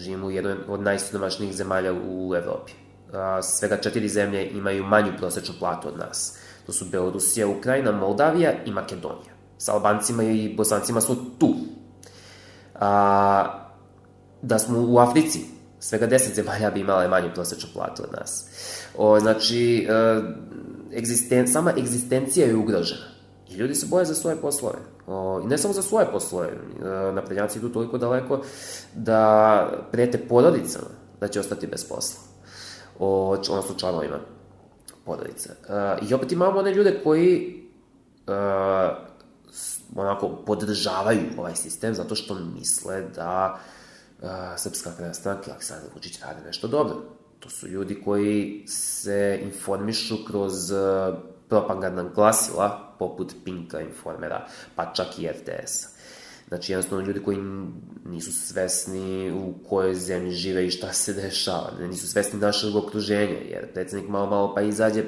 živimo u jednoj od najsiromašnijih zemalja u Evropi. Svega četiri zemlje imaju manju prosečnu platu od nas. To su Belorusija, Ukrajina, Moldavija i Makedonija. Sa Albancima i Bosancima smo tu. Da smo u Africi, svega deset zemalja bi imala manju prosečnu platu od nas. O, znači, e, egzisten, sama egzistencija je ugrožena. I ljudi se boje za svoje poslove. O, I ne samo za svoje poslove. E, naprednjaci idu toliko daleko da prete porodicama da će ostati bez posla. O, odnosno članovima porodice. E, I opet imamo one ljude koji e, onako podržavaju ovaj sistem zato što misle da uh, Srpska napredna stranka i Aleksandar Vučić rade nešto dobro. To su ljudi koji se informišu kroz uh, propagandna glasila poput Pinka informera, pa čak i RTS-a. Znači, jednostavno ljudi koji nisu svesni u kojoj zemlji žive i šta se dešava, nisu svesni našeg okruženja, jer predsednik malo malo pa izađe,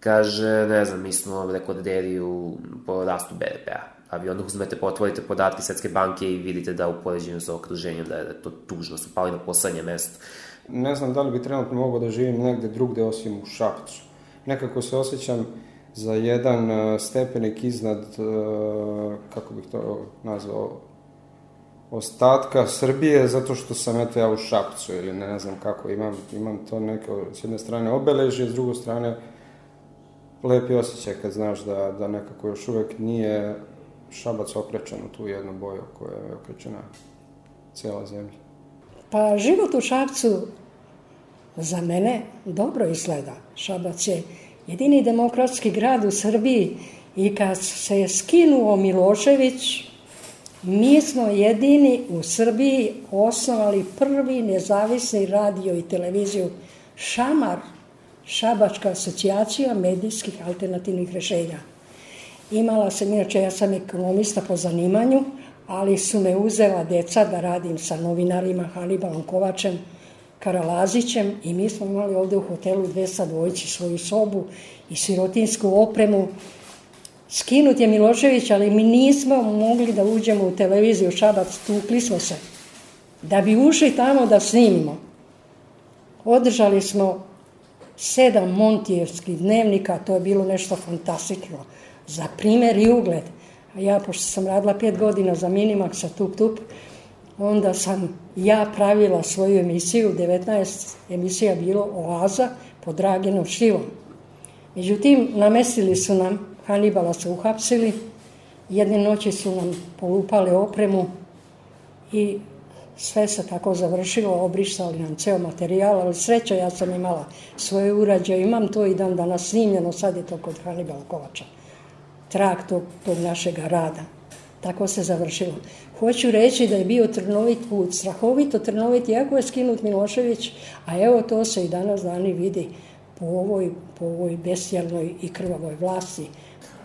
kaže, ne znam, mi smo rekorderi u, po rastu BDP-a a vi onda uzmete, potvorite podatke Svetske banke i vidite da u poređenju sa okruženjem da je to tužno, su pali na poslednje mesto. Ne znam da li bi trenutno mogao da živim negde drugde osim u Šapcu. Nekako se osjećam za jedan uh, stepenik iznad, uh, kako bih to nazvao, ostatka Srbije, zato što sam eto ja u Šapcu ili ne znam kako, imam, imam to neko, s jedne strane obeležje, s druge strane lepi osjećaj kad znaš da, da nekako još uvek nije Šabac okrečen u tu jednu boju koja je okrečena cijela zemlja? Pa život u Šabcu za mene dobro izgleda. Šabac je jedini demokratski grad u Srbiji i kad se skinuo Milošević, mi smo jedini u Srbiji osnovali prvi nezavisni radio i televiziju Šamar, Šabačka asocijacija medijskih alternativnih rešenja. Imala sam, inače ja sam ekonomista po zanimanju, ali su me uzela deca da radim sa novinarima Hanibalom Kovačem, Karalazićem i mi smo imali ovde u hotelu dve sa dvojići svoju sobu i sirotinsku opremu. Skinut je Milošević, ali mi nismo mogli da uđemo u televiziju Šabac, tukli smo se. Da bi ušli tamo da snimimo. Održali smo sedam montijevskih dnevnika, to je bilo nešto fantastično za primer i ugled. A ja, pošto sam radila pet godina za Minimax, tup tup, onda sam ja pravila svoju emisiju, 19 emisija bilo Oaza pod Draginom Šivom. Međutim, namestili su nam, Hanibala su uhapsili, jedne noći su nam polupali opremu i sve se tako završilo, obrištali nam ceo materijal, ali sreća ja sam imala svoje urađaje, imam to i dan danas snimljeno, sad je to kod Hanibala Kovača trag tog, tog našeg rada. Tako se završilo. Hoću reći da je bio trnovit put, strahovito trnovit, iako je skinut Milošević, a evo to se i danas dani vidi po ovoj, po ovoj bestijalnoj i krvavoj vlasti.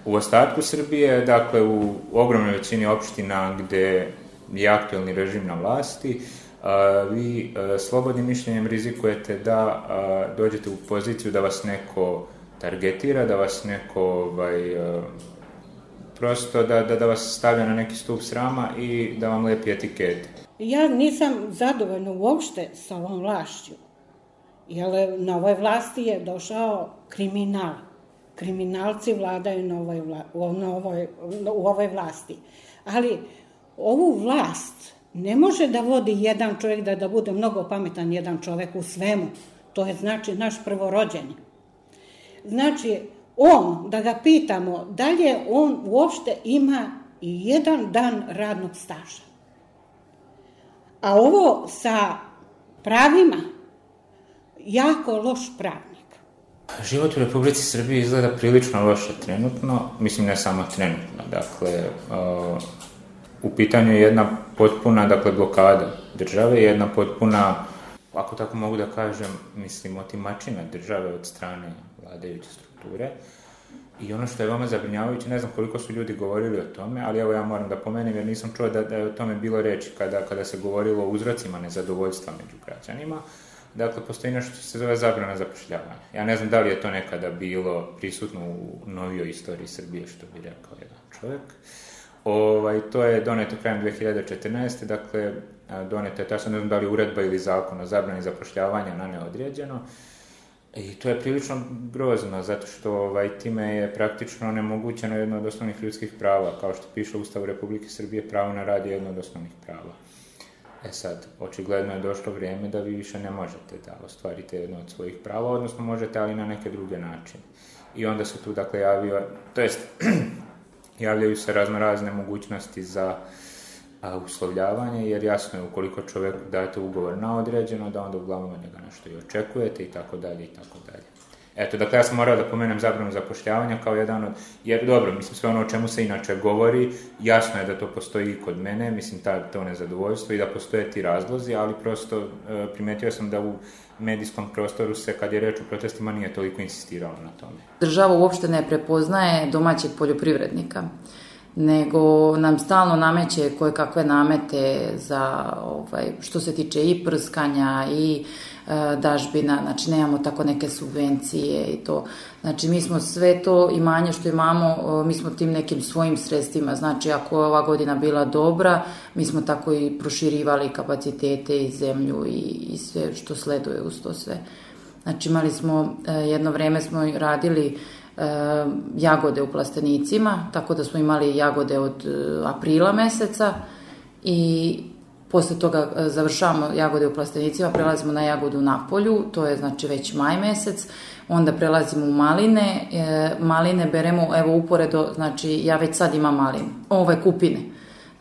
U ostatku Srbije, dakle u ogromnoj većini opština gde je aktuelni režim na vlasti, a, vi a, slobodnim mišljenjem rizikujete da a, dođete u poziciju da vas neko targetira, da vas neko ovaj, prosto da, da, da vas stavlja na neki stup srama i da vam lepi etikete. Ja nisam zadovoljna uopšte sa ovom vlašću, jer na ovoj vlasti je došao kriminal. Kriminalci vladaju na ovoj, vla, na ovoj, u ovoj vlasti. Ali ovu vlast ne može da vodi jedan čovjek da, da bude mnogo pametan jedan čovjek u svemu. To je znači naš prvorođenje. Znači, on, da ga pitamo, da li on uopšte ima jedan dan radnog staža. A ovo sa pravima, jako loš pravnik. Život u Republici Srbiji izgleda prilično loše trenutno, mislim ne samo trenutno, dakle, u pitanju je jedna potpuna, dakle, blokada države, jedna potpuna, ako tako mogu da kažem, mislim, otimačina države od strane vladajuće strukture. I ono što je vama zabrinjavajuće, ne znam koliko su ljudi govorili o tome, ali evo ja moram da pomenem jer nisam čuo da, da je o tome bilo reči kada, kada se govorilo o uzrocima nezadovoljstva među građanima. Dakle, postoji nešto što se zove zabrana zapošljavanja. Ja ne znam da li je to nekada bilo prisutno u novijoj istoriji Srbije, što bi rekao jedan čovjek. Ovaj, to je doneto krajem 2014. Dakle, doneto je, tačno ne znam da li uredba ili zakon o zabrani zapošljavanja na neodređeno. I to je prilično grozno, zato što ovaj, time je praktično onemogućeno jedno od osnovnih ljudskih prava, kao što piše u Ustavu Republike Srbije, pravo na rad je jedno od osnovnih prava. E sad, očigledno je došlo vrijeme da vi više ne možete da ostvarite jedno od svojih prava, odnosno možete, ali na neke druge načine. I onda se tu, dakle, javio, to jest, javljaju se razno razne mogućnosti za a, uslovljavanje, jer jasno je ukoliko čovjek dajete ugovor na određeno, da onda uglavnom njega nešto i očekujete i tako dalje i tako dalje. Eto, dakle, ja sam morao da pomenem zabranu zapošljavanja kao jedan od, jer dobro, mislim, sve ono o čemu se inače govori, jasno je da to postoji i kod mene, mislim, ta, to nezadovoljstvo i da postoje ti razlozi, ali prosto e, primetio sam da u medijskom prostoru se, kad je reč o protestima, nije toliko insistiralo na tome. Država uopšte ne prepoznaje domaćeg poljoprivrednika nego nam stalno nameće koje kakve namete za ovaj, što se tiče i prskanja i e, dažbina, znači nemamo tako neke subvencije i to. Znači mi smo sve to imanje što imamo, mi smo tim nekim svojim sredstvima, znači ako je ova godina bila dobra, mi smo tako i proširivali kapacitete i zemlju i, i sve što sleduje uz to sve. Znači imali smo, e, jedno vreme smo radili e, jagode u plastenicima, tako da smo imali jagode od e, aprila meseca i posle toga e, završavamo jagode u plastenicima, prelazimo na jagodu na polju, to je znači već maj mesec, onda prelazimo u maline, e, maline beremo, evo uporedo, znači ja već sad imam malin, ove kupine,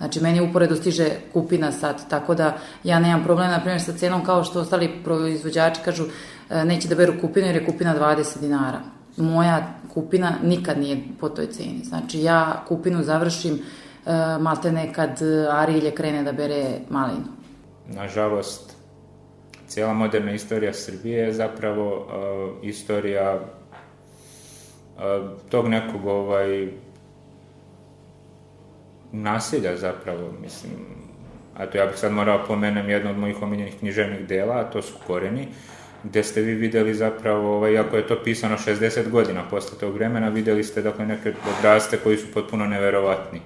Znači, meni uporedo stiže kupina sad, tako da ja nemam problema, na primjer, sa cenom kao što ostali proizvođači kažu, e, neće da beru kupinu jer je kupina 20 dinara moja kupina nikad nije po toj ceni. Znači ja kupinu završim uh, malte nekad Arilje krene da bere malinu. Nažalost, cijela moderna istorija Srbije je zapravo uh, istorija uh, tog nekog ovaj nasilja zapravo, mislim, a to ja bih sad morao pomenem jedno od mojih omiljenih književnih dela, a to su Koreni, uh, gde ste vi videli zapravo, ovaj, ako je to pisano 60 godina posle tog vremena, videli ste dakle neke odraste koji su potpuno neverovatni.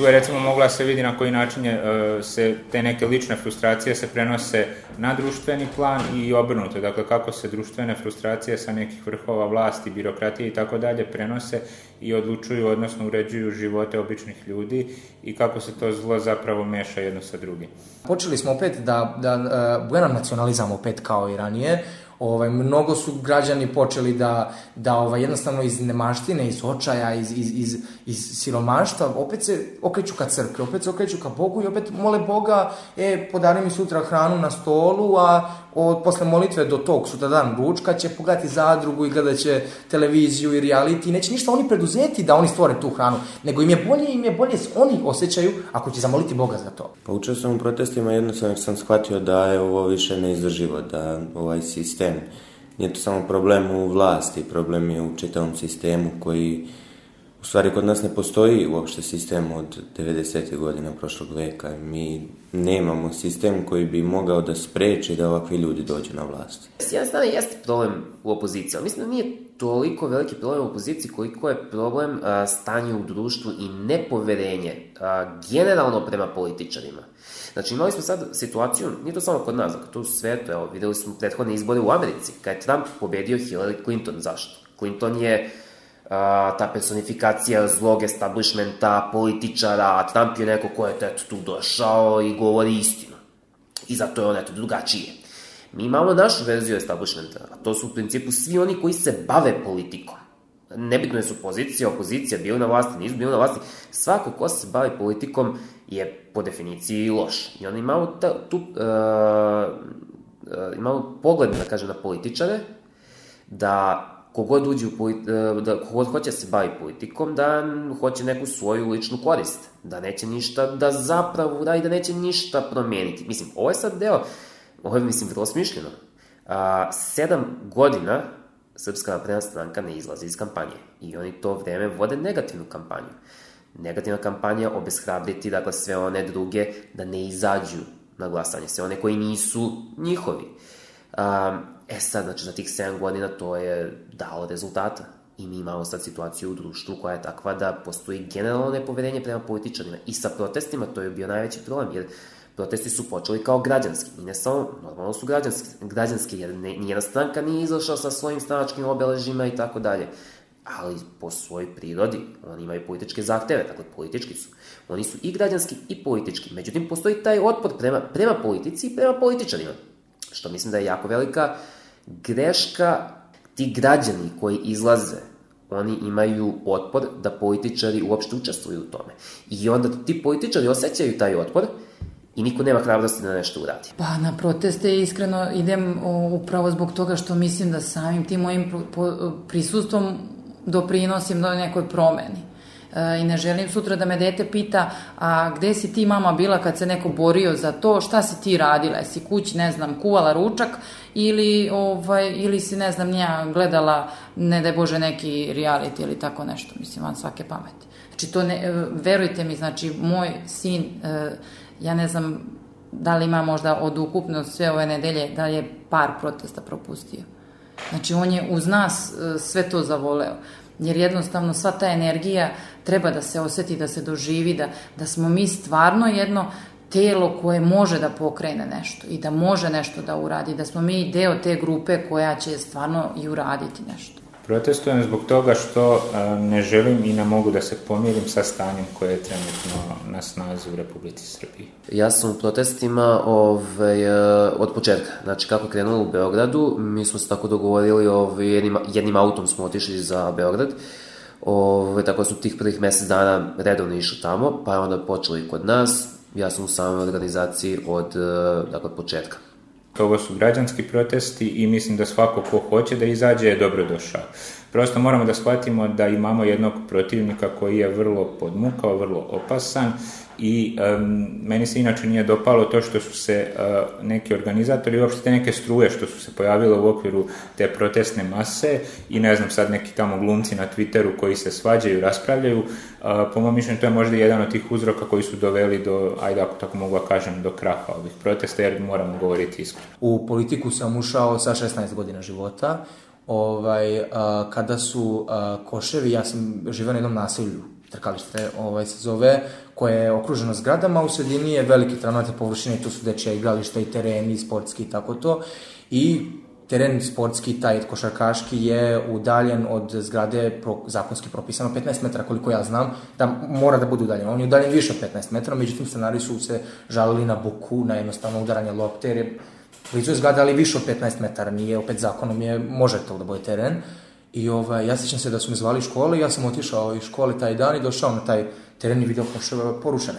Tu je recimo mogla se vidi na koji način je, uh, se te neke lične frustracije se prenose na društveni plan i obrnuto. Dakle, kako se društvene frustracije sa nekih vrhova vlasti, birokratije i tako dalje prenose i odlučuju, odnosno uređuju živote običnih ljudi i kako se to zlo zapravo meša jedno sa drugim. Počeli smo opet da, da uh, buenan nacionalizam opet kao i ranije, Ovaj, mnogo su građani počeli da, da ovaj, jednostavno iz nemaštine, iz očaja, iz, iz, iz, iz siromaštva, opet se okreću ka crkvi, opet se okreću ka Bogu i opet mole Boga, e, podari mi sutra hranu na stolu, a od, posle molitve do tog sutra dan ručka će pogledati zadrugu i gledat će televiziju i reality, neće ništa oni preduzeti da oni stvore tu hranu, nego im je bolje, im je bolje, oni osjećaju ako će zamoliti Boga za to. Pa učeo sam u protestima, jednostavno sam shvatio da je ovo više neizdrživo, da ovaj sistem, nije to samo problem u vlasti, problem je u čitavom sistemu koji U stvari, kod nas ne postoji uopšte sistem od 90. godina prošlog veka. Mi nemamo sistem koji bi mogao da spreči da ovakvi ljudi dođu na vlast. S jedne strane jeste problem u opoziciji, ali mislim da nije toliko veliki problem u opoziciji koliko je problem a, stanje u društvu i nepoverenje a, generalno prema političarima. Znači imali smo sad situaciju, nije to samo kod nas, dakle to u svetu, evo videli smo prethodne izbore u Americi, kada je Trump pobedio Hillary Clinton, zašto? Clinton je a, ta personifikacija zlog establishmenta, političara, Trump je neko ko je eto, tu došao i govori istinu. I zato je on eto drugačije. Mi imamo našu verziju establishmenta, a to su u principu svi oni koji se bave politikom. Nebitno je su pozicija, opozicija, bili na vlasti, nisu bili na vlasti. Svako ko se bavi politikom je po definiciji loš. I onda imamo ta, tu, uh, uh, imamo pogled, da kažem, na političare, da kogod uđe u polit, e, da kogod hoće se bavi politikom, da hoće neku svoju ličnu korist, da neće ništa, da zapravo uradi, da neće ništa promeniti. Mislim, ovo je sad deo, ovo je, mislim, vrlo smišljeno. A, sedam godina Srpska napredna stranka ne izlazi iz kampanje i oni to vreme vode negativnu kampanju. Negativna kampanja obeshrabriti, dakle, sve one druge da ne izađu na glasanje, sve one koji nisu njihovi. Um, E sad, znači, za tih 7 godina to je dalo rezultata. I mi imamo sad situaciju u društvu koja je takva da postoji generalno nepoverenje prema političarima. I sa protestima to je bio najveći problem, jer protesti su počeli kao građanski. I ne samo, normalno su građanski, građanski jer ne, nijedna stranka nije izašla sa svojim stranačkim obeležima i tako dalje. Ali po svojoj prirodi oni imaju političke zahteve, dakle politički su. Oni su i građanski i politički. Međutim, postoji taj otpor prema, prema politici i prema političarima. Što mislim da je jako velika greška ti građani koji izlaze oni imaju otpor da političari uopšte učestvuju u tome. I onda ti političari osjećaju taj otpor i niko nema hrabrosti da nešto uradi. Pa na proteste iskreno idem upravo zbog toga što mislim da samim tim mojim prisustvom doprinosim do nekoj promeni. I ne želim sutra da me dete pita a gde si ti mama bila kad se neko borio za to, šta si ti radila, jesi kući, ne znam, kuvala ručak ili, ovaj, ili si, ne znam, nija gledala, ne daj Bože, neki reality ili tako nešto, mislim, van svake pameti. Znači, to ne, verujte mi, znači, moj sin, e, ja ne znam da li ima možda od ukupno sve ove nedelje, da je par protesta propustio. Znači, on je uz nas sve to zavoleo jer jednostavno sva ta energija treba da se oseti, da se doživi, da, da smo mi stvarno jedno telo koje može da pokrene nešto i da može nešto da uradi, da smo mi deo te grupe koja će stvarno i uraditi nešto. Protestujem zbog toga što ne želim i ne mogu da se pomirim sa stanjem koje je trenutno na snazi u Republici Srbiji. Ja sam u protestima ovaj, od početka. Znači, kako je krenulo u Beogradu, mi smo se tako dogovorili, ovaj, jednim, jednim autom smo otišli za Beograd, Ove, tako su tih prvih mesec dana redovno išli tamo, pa je onda počeli kod nas. Ja sam u samoj organizaciji od dakle, početka. Ovo su građanski protesti i mislim da svako ko hoće da izađe je dobro došao. Prosto moramo da shvatimo da imamo jednog protivnika koji je vrlo podmukao, vrlo opasan i um, meni se inače nije dopalo to što su se uh, neki organizatori, uopšte te neke struje što su se pojavile u okviru te protestne mase i ne znam sad neki tamo glumci na Twitteru koji se svađaju, raspravljaju, uh, po mom mišljenju to je možda jedan od tih uzroka koji su doveli do, ajde ako tako mogu da kažem, do kraha ovih protesta jer moramo govoriti iskreno. U politiku sam ušao sa 16 godina života, ovaj, uh, kada su koševi, ja sam živao na jednom naselju trkalište ovaj, se zove, koje je okruženo zgradama, u sredini je velike travnate površine, tu su dečja igrališta i tereni, sportski i tako to. I teren sportski, taj košarkaški je udaljen od zgrade pro, zakonski propisano 15 metara, koliko ja znam, da mora da bude udaljen. On je udaljen više od 15 metara, međutim stanari su se žalili na buku, na jednostavno udaranje lopte, jer je blizu je ali više od 15 metara, nije opet zakonom, je, može to da bude teren. I ovaj, ja sećam se da su me zvali škole i ja sam otišao iz škole taj dan i došao na taj teren i video porušene.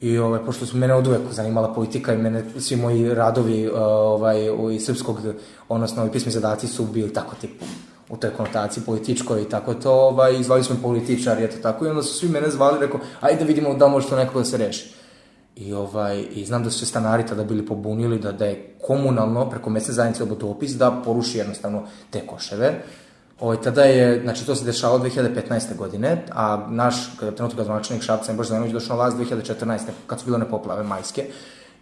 I ovaj, pošto su mene od uvek zanimala politika i mene, svi moji radovi ovaj, iz srpskog, odnosno pismi zadaci su bili tako tipu u toj konotaciji političkoj i tako to, ovaj, zvali smo političar i eto tako, i onda su svi mene zvali, rekao, ajde da vidimo da može to nekako da se reši. I, ovaj, I znam da su se stanari tada bili pobunili da, da je komunalno preko mesne zajednice dopis da poruši jednostavno te koševe. Ovaj, tada je, znači to se dešavalo 2015. godine, a naš trenutno gradonačelnik Šapca Bož Zanović došao na vlast 2014. kad su bile one poplave majske.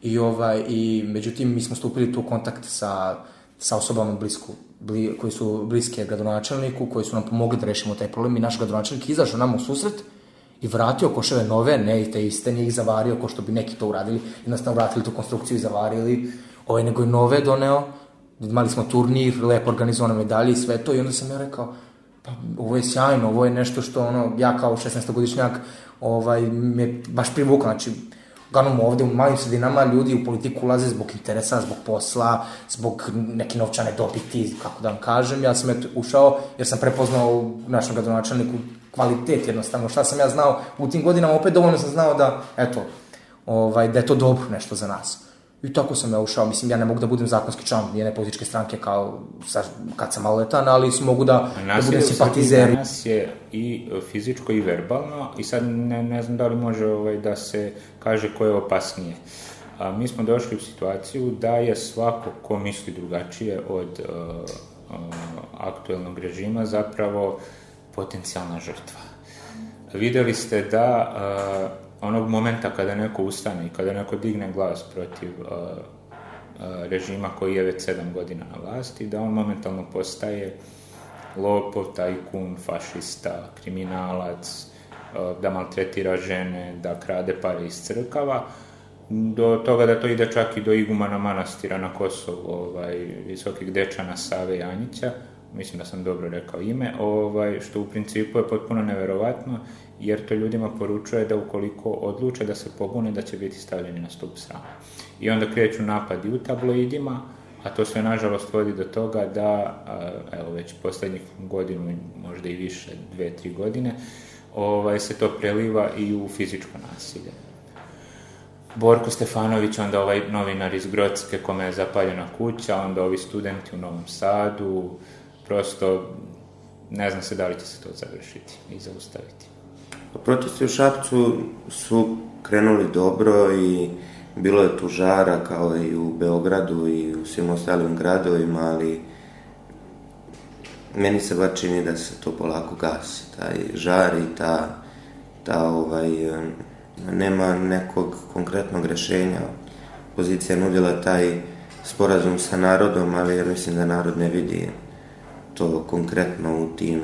I, ovaj, i međutim, mi smo stupili tu kontakt sa, sa osobama blisku, bli, koji su bliske gradonačelniku, koji su nam pomogli da rešimo taj problem i naš gradonačelnik izašao nam u susret i vratio koševe nove, ne i te iste, nije ih zavario ko što bi neki to uradili, jednostavno vratili tu konstrukciju i zavarili, ovaj, nego i nove doneo, imali smo turnir, lepo organizovane medalje i sve to i onda sam ja rekao, pa ovo je sjajno, ovo je nešto što ono, ja kao 16-godišnjak ovaj, me baš privukao, znači uglavnom ovde u malim sredinama ljudi u politiku ulaze zbog interesa, zbog posla, zbog neke novčane dobiti, kako da vam kažem. Ja sam eto ušao jer sam prepoznao u našem gradonačelniku kvalitet jednostavno. Šta sam ja znao u tim godinama, opet dovoljno sam znao da, eto, ovaj, da je to dobro nešto za nas. I tako sam ja ušao, mislim, ja ne mogu da budem zakonski član jedne političke stranke kao sa, kad sam maloletan, ali mogu da, da budem simpatizer. Nas je i fizičko i verbalno i sad ne, ne znam da li može ovaj, da se kaže ko je opasnije. A, mi smo došli u situaciju da je svako ko misli drugačije od uh, uh, aktuelnog režima zapravo potencijalna žrtva. Videli ste da uh, onog momenta kada neko ustane i kada neko digne glas protiv uh, uh, režima koji je već sedam godina na vlasti, da on momentalno postaje lopov, tajkun, fašista, kriminalac, da maltretira žene, da krade pare iz crkava, do toga da to ide čak i do igumana manastira na Kosovu, ovaj, visokih dečana Save Janjića, mislim da sam dobro rekao ime, ovaj, što u principu je potpuno neverovatno, jer to ljudima poručuje da ukoliko odluče da se pobune, da će biti stavljeni na stup srama. I onda kreću napadi u tabloidima, a to sve nažalost vodi do toga da, evo već poslednjih godinu, možda i više, dve, tri godine, ovaj, se to preliva i u fizičko nasilje. Borko Stefanović, onda ovaj novinar iz Grocke kome je zapaljena kuća, onda ovi studenti u Novom Sadu, prosto ne znam se da li će se to završiti i zaustaviti. Protesti u Šapcu su krenuli dobro i bilo je tu žara kao i u Beogradu i u svim ostalim gradovima, ali meni se baš čini da se to polako gasi, taj žar i ta, ta ovaj, nema nekog konkretnog rešenja. Pozicija je nudila taj sporazum sa narodom, ali ja mislim da narod ne vidi to konkretno u tim,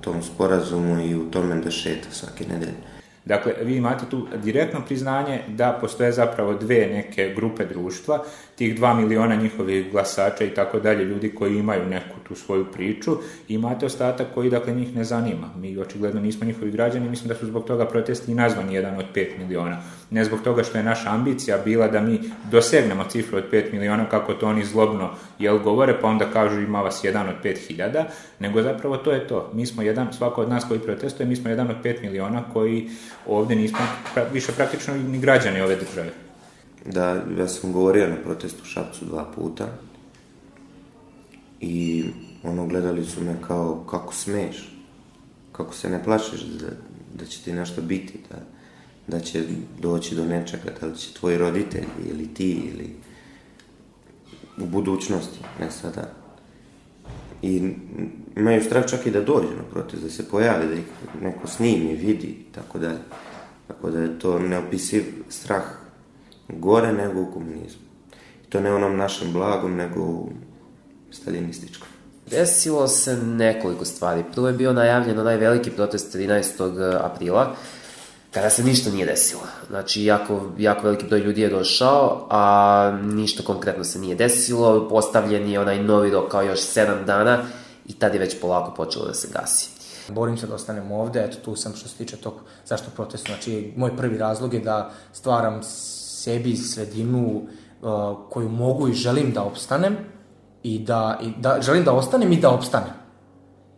tom sporazumu i u tome da šeta svake nedelje. Dakle, vi imate tu direktno priznanje da postoje zapravo dve neke grupe društva, tih dva miliona njihovih glasača i tako dalje, ljudi koji imaju neku tu svoju priču, imate ostatak koji, dakle, njih ne zanima. Mi očigledno nismo njihovi građani, mislim da su zbog toga protesti nazvani jedan od pet miliona. Ne zbog toga što je naša ambicija bila da mi dosegnemo cifru od 5 miliona, kako to oni zlobno jel govore, pa onda kažu ima vas jedan od 5000, nego zapravo to je to. Mi smo jedan, svako od nas koji protestuje, mi smo jedan od 5 miliona koji ovde nismo više praktično ni građani ove države. Da, ja sam govorio na protestu Šapcu dva puta i ono, gledali su me kao, kako smeš, kako se ne plašiš da, da će ti nešto biti, da, da će doći do nečega, da li će tvoji roditelji ili ti ili u budućnosti, ne sada. I imaju strah čak i da dođe na protest, da se pojavi, da ih neko snimi, vidi, tako da, tako da je to neopisiv strah gore nego u komunizmu. I to ne onom našem blagom, nego u staljinističkom. Desilo se nekoliko stvari. Prvo je bio najavljen onaj veliki protest 13. aprila, kada se ništa nije desilo. Znači, jako, jako veliki broj ljudi je došao, a ništa konkretno se nije desilo. Postavljen je onaj novi rok kao još 7 dana i tad je već polako počelo da se gasi. Borim se da ostanem ovde, eto tu sam što se tiče tog zašto protestu. Znači, moj prvi razlog je da stvaram sebi sredinu uh, koju mogu i želim da opstanem i da, i da želim da ostanem i da opstanem.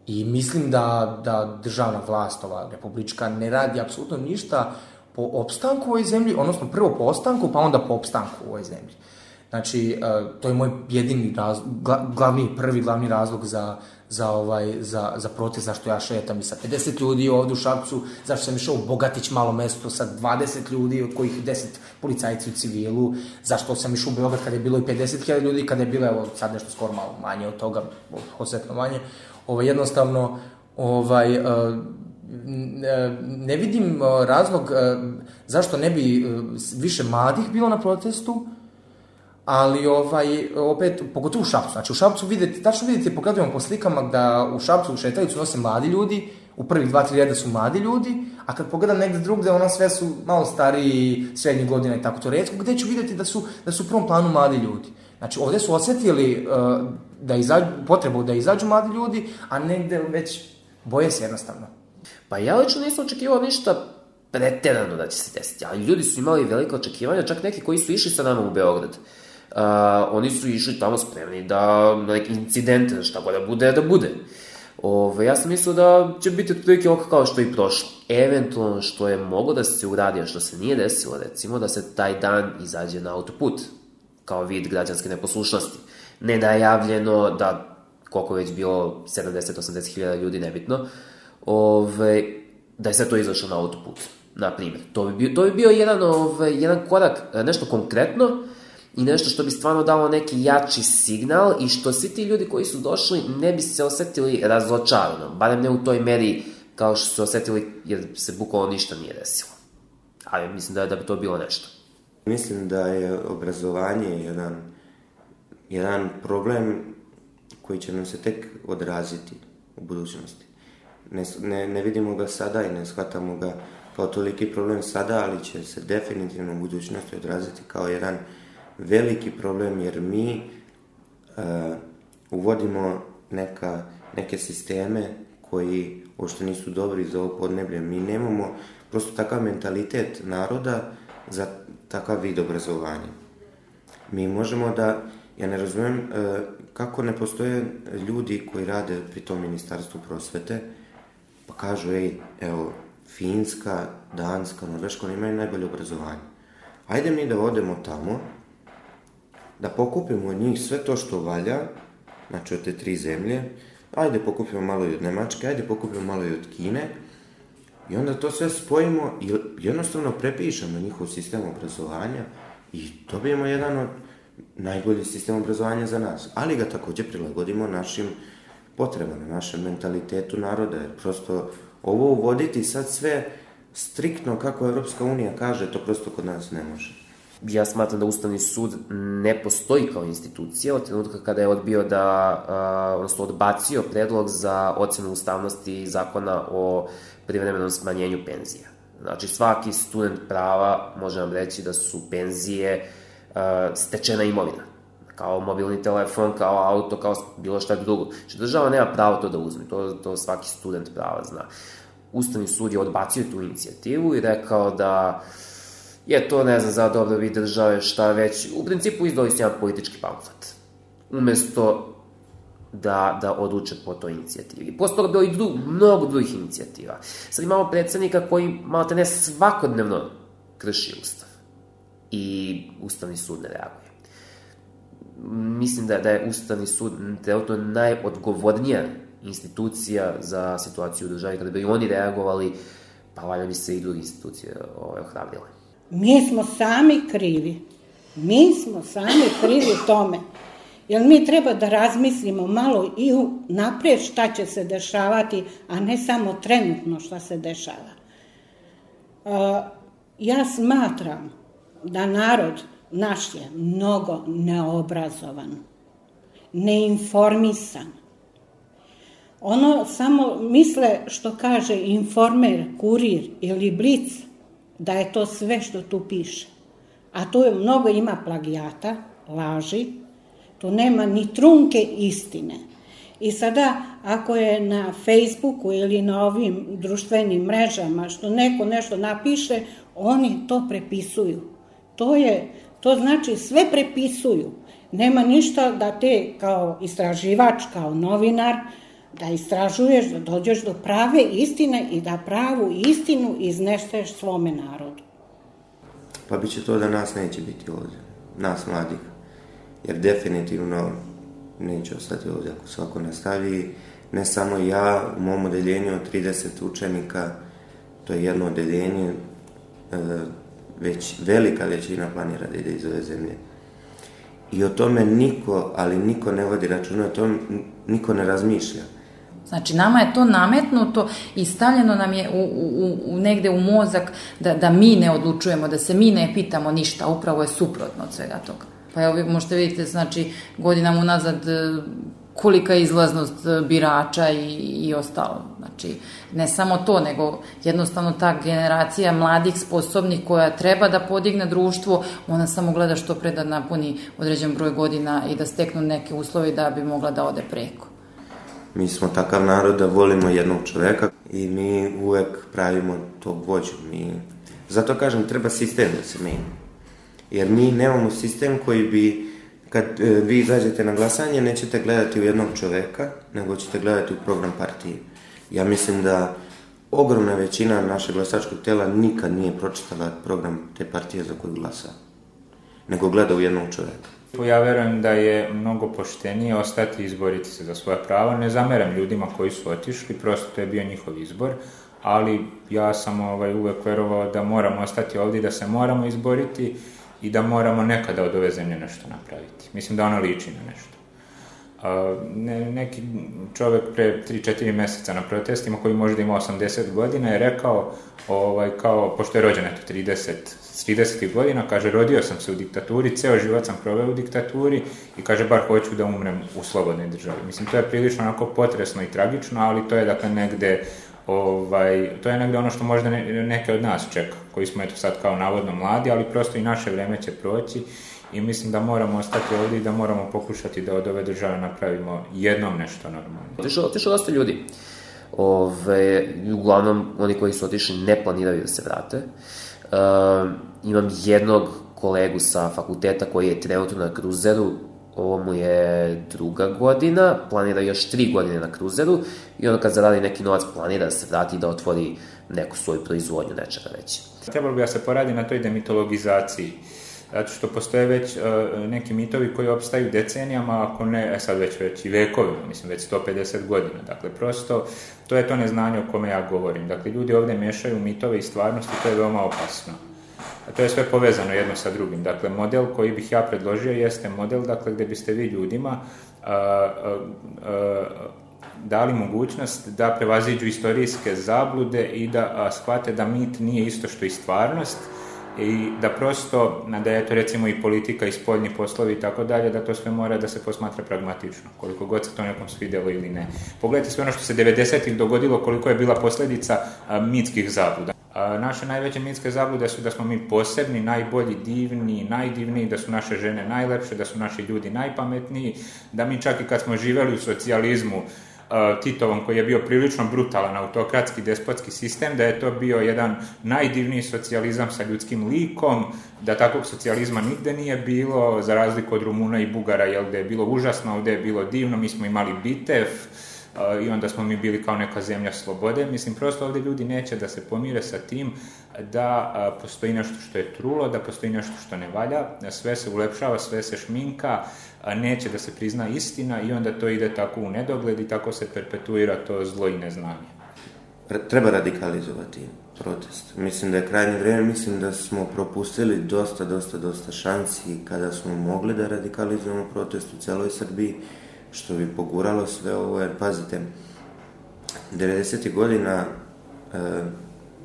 I mislim da, da državna vlast, ova republička, ne radi apsolutno ništa po opstanku u ovoj zemlji, odnosno prvo po ostanku, pa onda po opstanku u ovoj zemlji. Znači, uh, to je moj jedini razlog, glavni, prvi glavni razlog za, za, ovaj, za, za protest, zašto ja šetam i sa 50 ljudi ovde u Šapcu, zašto sam išao u Bogatić malo mesto sa 20 ljudi, od kojih 10 policajci u civilu, zašto sam išao u Beograd kada je bilo i 50.000 ljudi, kada je bilo, evo, sad nešto skoro malo manje od toga, osetno manje, ovaj, jednostavno, ovaj, uh, ne vidim razlog zašto ne bi više mladih bilo na protestu, ali ovaj, opet, pogotovo u Šapcu, znači u Šapcu vidite, tačno vidite po po slikama da u Šapcu u šetalicu nose mladi ljudi, u prvih dva, tri reda su mladi ljudi, a kad pogledam negde drugde, ona sve su malo stariji, srednjih godina i tako to redko, gde ću videti da su, da su u prvom planu mladi ljudi. Znači, ovde su osetili uh, da izađu, potrebu da izađu mladi ljudi, a negde već boje se jednostavno. Pa ja lično nisam očekivao ništa preterano da će se desiti, ali ljudi su imali velike očekivanja, čak neki koji su išli sa nama u Beograd. Uh, oni su išli tamo spremni da na neki incident, šta god da bude, da bude. Ove, ja sam mislio da će biti otprilike oko kao što i prošlo. Eventualno što je moglo da se uradi, a što se nije desilo, recimo da se taj dan izađe na autoput, kao vid građanske neposlušnosti. Nenajavljeno da, koliko već bilo, 70-80 hiljada ljudi, nebitno, ove, da je sve to izašlo na autoput, na primjer. To bi bio, to bi bio jedan, ove, jedan korak, nešto konkretno, i nešto što bi stvarno dalo neki jači signal i što svi ti ljudi koji su došli ne bi se osetili razočarano, barem ne u toj meri kao što su osetili jer se bukvalno ništa nije desilo. Ali mislim da, da bi to bilo nešto. Mislim da je obrazovanje jedan, jedan problem koji će nam se tek odraziti u budućnosti. Ne, ne, ne vidimo ga sada i ne shvatamo ga kao toliki problem sada, ali će se definitivno u budućnosti odraziti kao jedan veliki problem, jer mi uh, uvodimo neka, neke sisteme koji uopšte nisu dobri za ovo podneblje. Mi nemamo prosto takav mentalitet naroda za takav vid obrazovanja. Mi možemo da, ja ne razumem uh, kako ne postoje ljudi koji rade pri tom ministarstvu prosvete, pa kažu, ej, evo, Finska, Danska, Norveška, oni imaju najbolje obrazovanje. Ajde mi da odemo tamo, da pokupimo od njih sve to što valja, znači od te tri zemlje, ajde pokupimo malo i od Nemačke, ajde pokupimo malo i od Kine, i onda to sve spojimo i jednostavno prepišemo njihov sistem obrazovanja i dobijemo jedan od najbolji sistem obrazovanja za nas, ali ga takođe prilagodimo našim potrebama, našem mentalitetu naroda, jer prosto ovo uvoditi sad sve striktno kako Evropska unija kaže, to prosto kod nas ne može. Ja smatram da Ustavni sud ne postoji kao institucija od trenutka kada je odbio da, odnosno odbacio predlog za ocenu ustavnosti zakona o privremenom smanjenju penzija. Znači, svaki student prava može vam reći da su penzije stečena imovina kao mobilni telefon, kao auto, kao bilo šta drugo. Znači, država nema pravo to da uzme, to, to svaki student prava zna. Ustavni sud je odbacio tu inicijativu i rekao da je to, ne znam, za dobrobit države, šta već. U principu izdali su jedan politički pamflet. Umesto da, da odluče po toj inicijativi. Toga bilo i dru, mnogo drugih inicijativa. Sad imamo predsednika koji malo te ne svakodnevno krši ustav. I Ustavni sud ne reaguje. Mislim da, da je Ustavni sud trenutno najodgovornija institucija za situaciju u državi. Kada bi oni reagovali, pa valjda bi se i drugi institucije ovaj, ohrabrile. Mi smo sami krivi. Mi smo sami krivi tome. Jer mi treba da razmislimo malo i naprijed šta će se dešavati, a ne samo trenutno šta se dešava. Ja smatram da narod naš je mnogo neobrazovan, neinformisan. Ono samo misle što kaže informer, kurir ili blic, da je to sve što tu piše. A tu je mnogo ima plagijata, laži, tu nema ni trunke istine. I sada, ako je na Facebooku ili na ovim društvenim mrežama što neko nešto napiše, oni to prepisuju. To je, to znači sve prepisuju. Nema ništa da te kao istraživač, kao novinar, da istražuješ, da dođeš do prave istine i da pravu istinu izneseš svome narodu. Pa bit će to da nas neće biti ovde, nas mladih. Jer definitivno neće ostati ovde ako svako nastavi. Ne samo ja, u mom odeljenju od 30 učenika, to je jedno odeljenje, e, već velika većina planira da ide iz ove zemlje. I o tome niko, ali niko ne vodi računa, o tome niko ne razmišlja. Znači, nama je to nametnuto i stavljeno nam je u, u, u, negde u mozak da, da mi ne odlučujemo, da se mi ne pitamo ništa, upravo je suprotno od svega toga. Pa evo, možete vidite, znači, godinama unazad e, kolika je izlaznost e, birača i, i ostalo. Znači, ne samo to, nego jednostavno ta generacija mladih, sposobnih koja treba da podigne društvo, ona samo gleda što pre da napuni određen broj godina i da steknu neke uslove da bi mogla da ode preko. Mi smo takav narod da volimo jednog čoveka i mi uvek pravimo tog vođu. Mi... Zato kažem, treba sistem da se menja. Jer mi nemamo sistem koji bi, kad e, vi izađete na glasanje, nećete gledati u jednog čoveka, nego ćete gledati u program partije. Ja mislim da ogromna većina našeg glasačkog tela nikad nije pročitala program te partije za koju glasa, nego gleda u jednog čoveka. Ja verujem da je mnogo poštenije ostati i izboriti se za svoje prava. Ne zameram ljudima koji su otišli, prosto to je bio njihov izbor, ali ja sam ovaj, uvek verovao da moramo ostati ovdje, da se moramo izboriti i da moramo nekada od ove zemlje nešto napraviti. Mislim da ona liči na nešto. A, ne, neki čovek pre 3-4 meseca na protestima koji možda ima 80 godina je rekao, ovaj, kao, pošto je rođen eto 30, 30 godina, kaže, rodio sam se u diktaturi, ceo život sam proveo u diktaturi i kaže, bar hoću da umrem u slobodnoj državi. Mislim, to je prilično onako potresno i tragično, ali to je dakle negde ovaj, to je negde ono što možda ne, neke od nas čeka, koji smo eto sad kao navodno mladi, ali prosto i naše vreme će proći i mislim da moramo ostati ovdje i da moramo pokušati da od ove države napravimo jednom nešto normalno. Otišlo, otišlo dosta ljudi. Ove, uglavnom, oni koji su otišli ne planiraju da se vrate. Uh, imam jednog kolegu sa fakulteta koji je trenutno na kruzeru, ovo mu je druga godina, planira još tri godine na kruzeru i onda kad zaradi neki novac planira da se vrati da otvori neku svoju proizvodnju, nečega već. Trebalo bi da se poradi na toj demitologizaciji. Zato što postoje već uh, neki mitovi koji opstaju decenijama, ako ne, e sad već već i vekovima, mislim već 150 godina. Dakle, prosto, to je to neznanje o kome ja govorim. Dakle, ljudi ovde mešaju mitove i stvarnosti, to je veoma opasno. A to je sve povezano jedno sa drugim. Dakle, model koji bih ja predložio jeste model dakle, gde biste vi ljudima a, a, a, dali mogućnost da prevaziđu istorijske zablude i da a, shvate da mit nije isto što i stvarnost i da prosto, da je to recimo i politika i spoljni poslovi i tako dalje, da to sve mora da se posmatra pragmatično, koliko god se to nekom svidelo ili ne. Pogledajte sve ono što se 90-ih dogodilo, koliko je bila posledica a, mitskih zabluda. A, naše najveće mitske zablude su da smo mi posebni, najbolji, divni, najdivniji, da su naše žene najlepše, da su naši ljudi najpametniji, da mi čak i kad smo živeli u socijalizmu, Titovom koji je bio prilično brutalan autokratski despotski sistem, da je to bio jedan najdivniji socijalizam sa ljudskim likom, da takvog socijalizma nigde nije bilo, za razliku od Rumuna i Bugara, jel, gde je bilo užasno, ovde je bilo divno, mi smo imali bitev, i onda smo mi bili kao neka zemlja slobode. Mislim, prosto ovde ljudi neće da se pomire sa tim da postoji nešto što je trulo, da postoji nešto što ne valja, sve se ulepšava, sve se šminka, neće da se prizna istina i onda to ide tako u nedogled i tako se perpetuira to zlo i neznanje. Treba radikalizovati protest. Mislim da je krajnje vreme, mislim da smo propustili dosta, dosta, dosta šansi kada smo mogli da radikalizujemo protest u celoj Srbiji, što bi poguralo sve ovo, jer pazite, 90. godina e,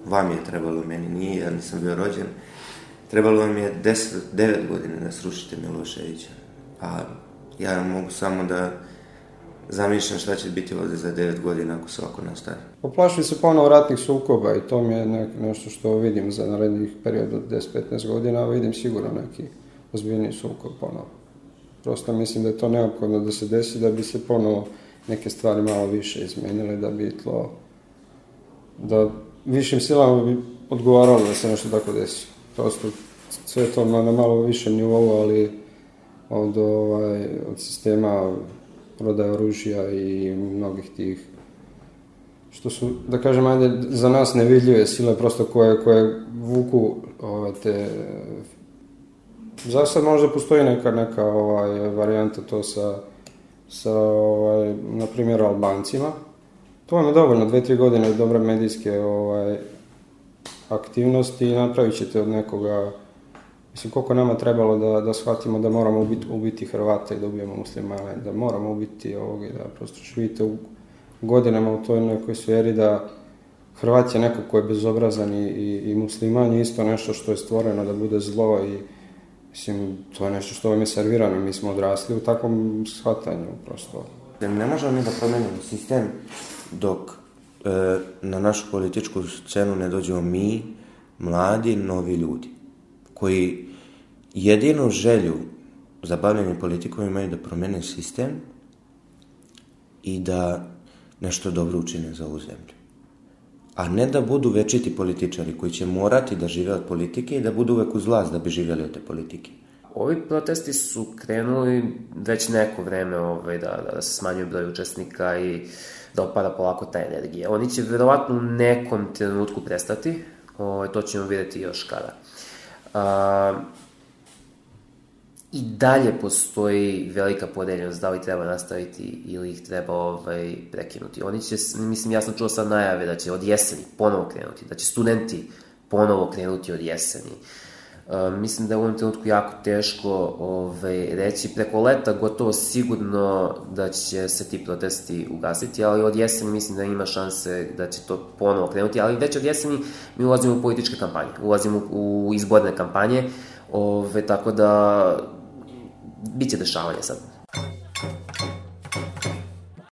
vam je trebalo, meni nije, ja nisam bio rođen, trebalo vam je 10, 9 godina da srušite Miloševića a ja mogu samo da zamišljam šta će biti ovde za 9 godina ako se ovako nastavi. Poplašili se ponovo ratnih sukoba i to mi je nek, nešto što vidim za narednih period od 10-15 godina, a vidim sigurno neki ozbiljni sukob ponovo. Prosto mislim da je to neophodno da se desi da bi se ponovo neke stvari malo više izmenile, da bi tlo da višim silama bi odgovaralo da se nešto tako desi. Prosto sve to na, na malo više nivou, ali od, ovaj, od sistema prodaje oružja i mnogih tih što su, da kažem, ajde, za nas nevidljive sile prosto koje, koje vuku ove, te za sad možda postoji neka, neka ovaj, varijanta to sa, sa ovaj, na primjer, Albancima. To vam je dovoljno, dve, tri godine dobre medijske ovaj, aktivnosti i napravit ćete od nekoga Mislim, koliko nama trebalo da, da shvatimo da moramo ubiti, ubiti Hrvata i da ubijemo muslimane, da moramo ubiti ovog i da prosto živite u godinama u toj nekoj sferi da Hrvat je neko ko je bezobrazan i, i, i musliman je isto nešto što je stvoreno da bude zlo i mislim, to je nešto što vam je servirano, mi smo odrasli u takvom shvatanju prosto. Ne možemo mi da promenimo sistem dok e, na našu političku scenu ne dođemo mi, mladi, novi ljudi koji jedinu želju za bavljanje politikom imaju da promene sistem i da nešto dobro učine za ovu zemlju. A ne da budu večiti političari koji će morati da žive od politike i da budu uvek uz vlast da bi živjeli od te politike. Ovi protesti su krenuli već neko vreme ovaj, da, da se smanjuju broj učesnika i da opada polako ta energija. Oni će verovatno u nekom trenutku prestati, ovaj, to ćemo videti još kada. Uh, I dalje postoji velika podeljenost da li treba nastaviti ili ih treba ovaj, prekinuti. Oni će, mislim, ja sam čuo sad najave da će od jeseni ponovo krenuti, da će studenti ponovo krenuti od jeseni. Uh, mislim da je u ovom trenutku jako teško ovaj, reći. Preko leta gotovo sigurno da će se ti protesti ugasiti, ali od jeseni mislim da ima šanse da će to ponovo krenuti, ali već od jeseni mi ulazimo u političke kampanje, ulazimo u izborne kampanje, ove, tako da biće dešavanja sad.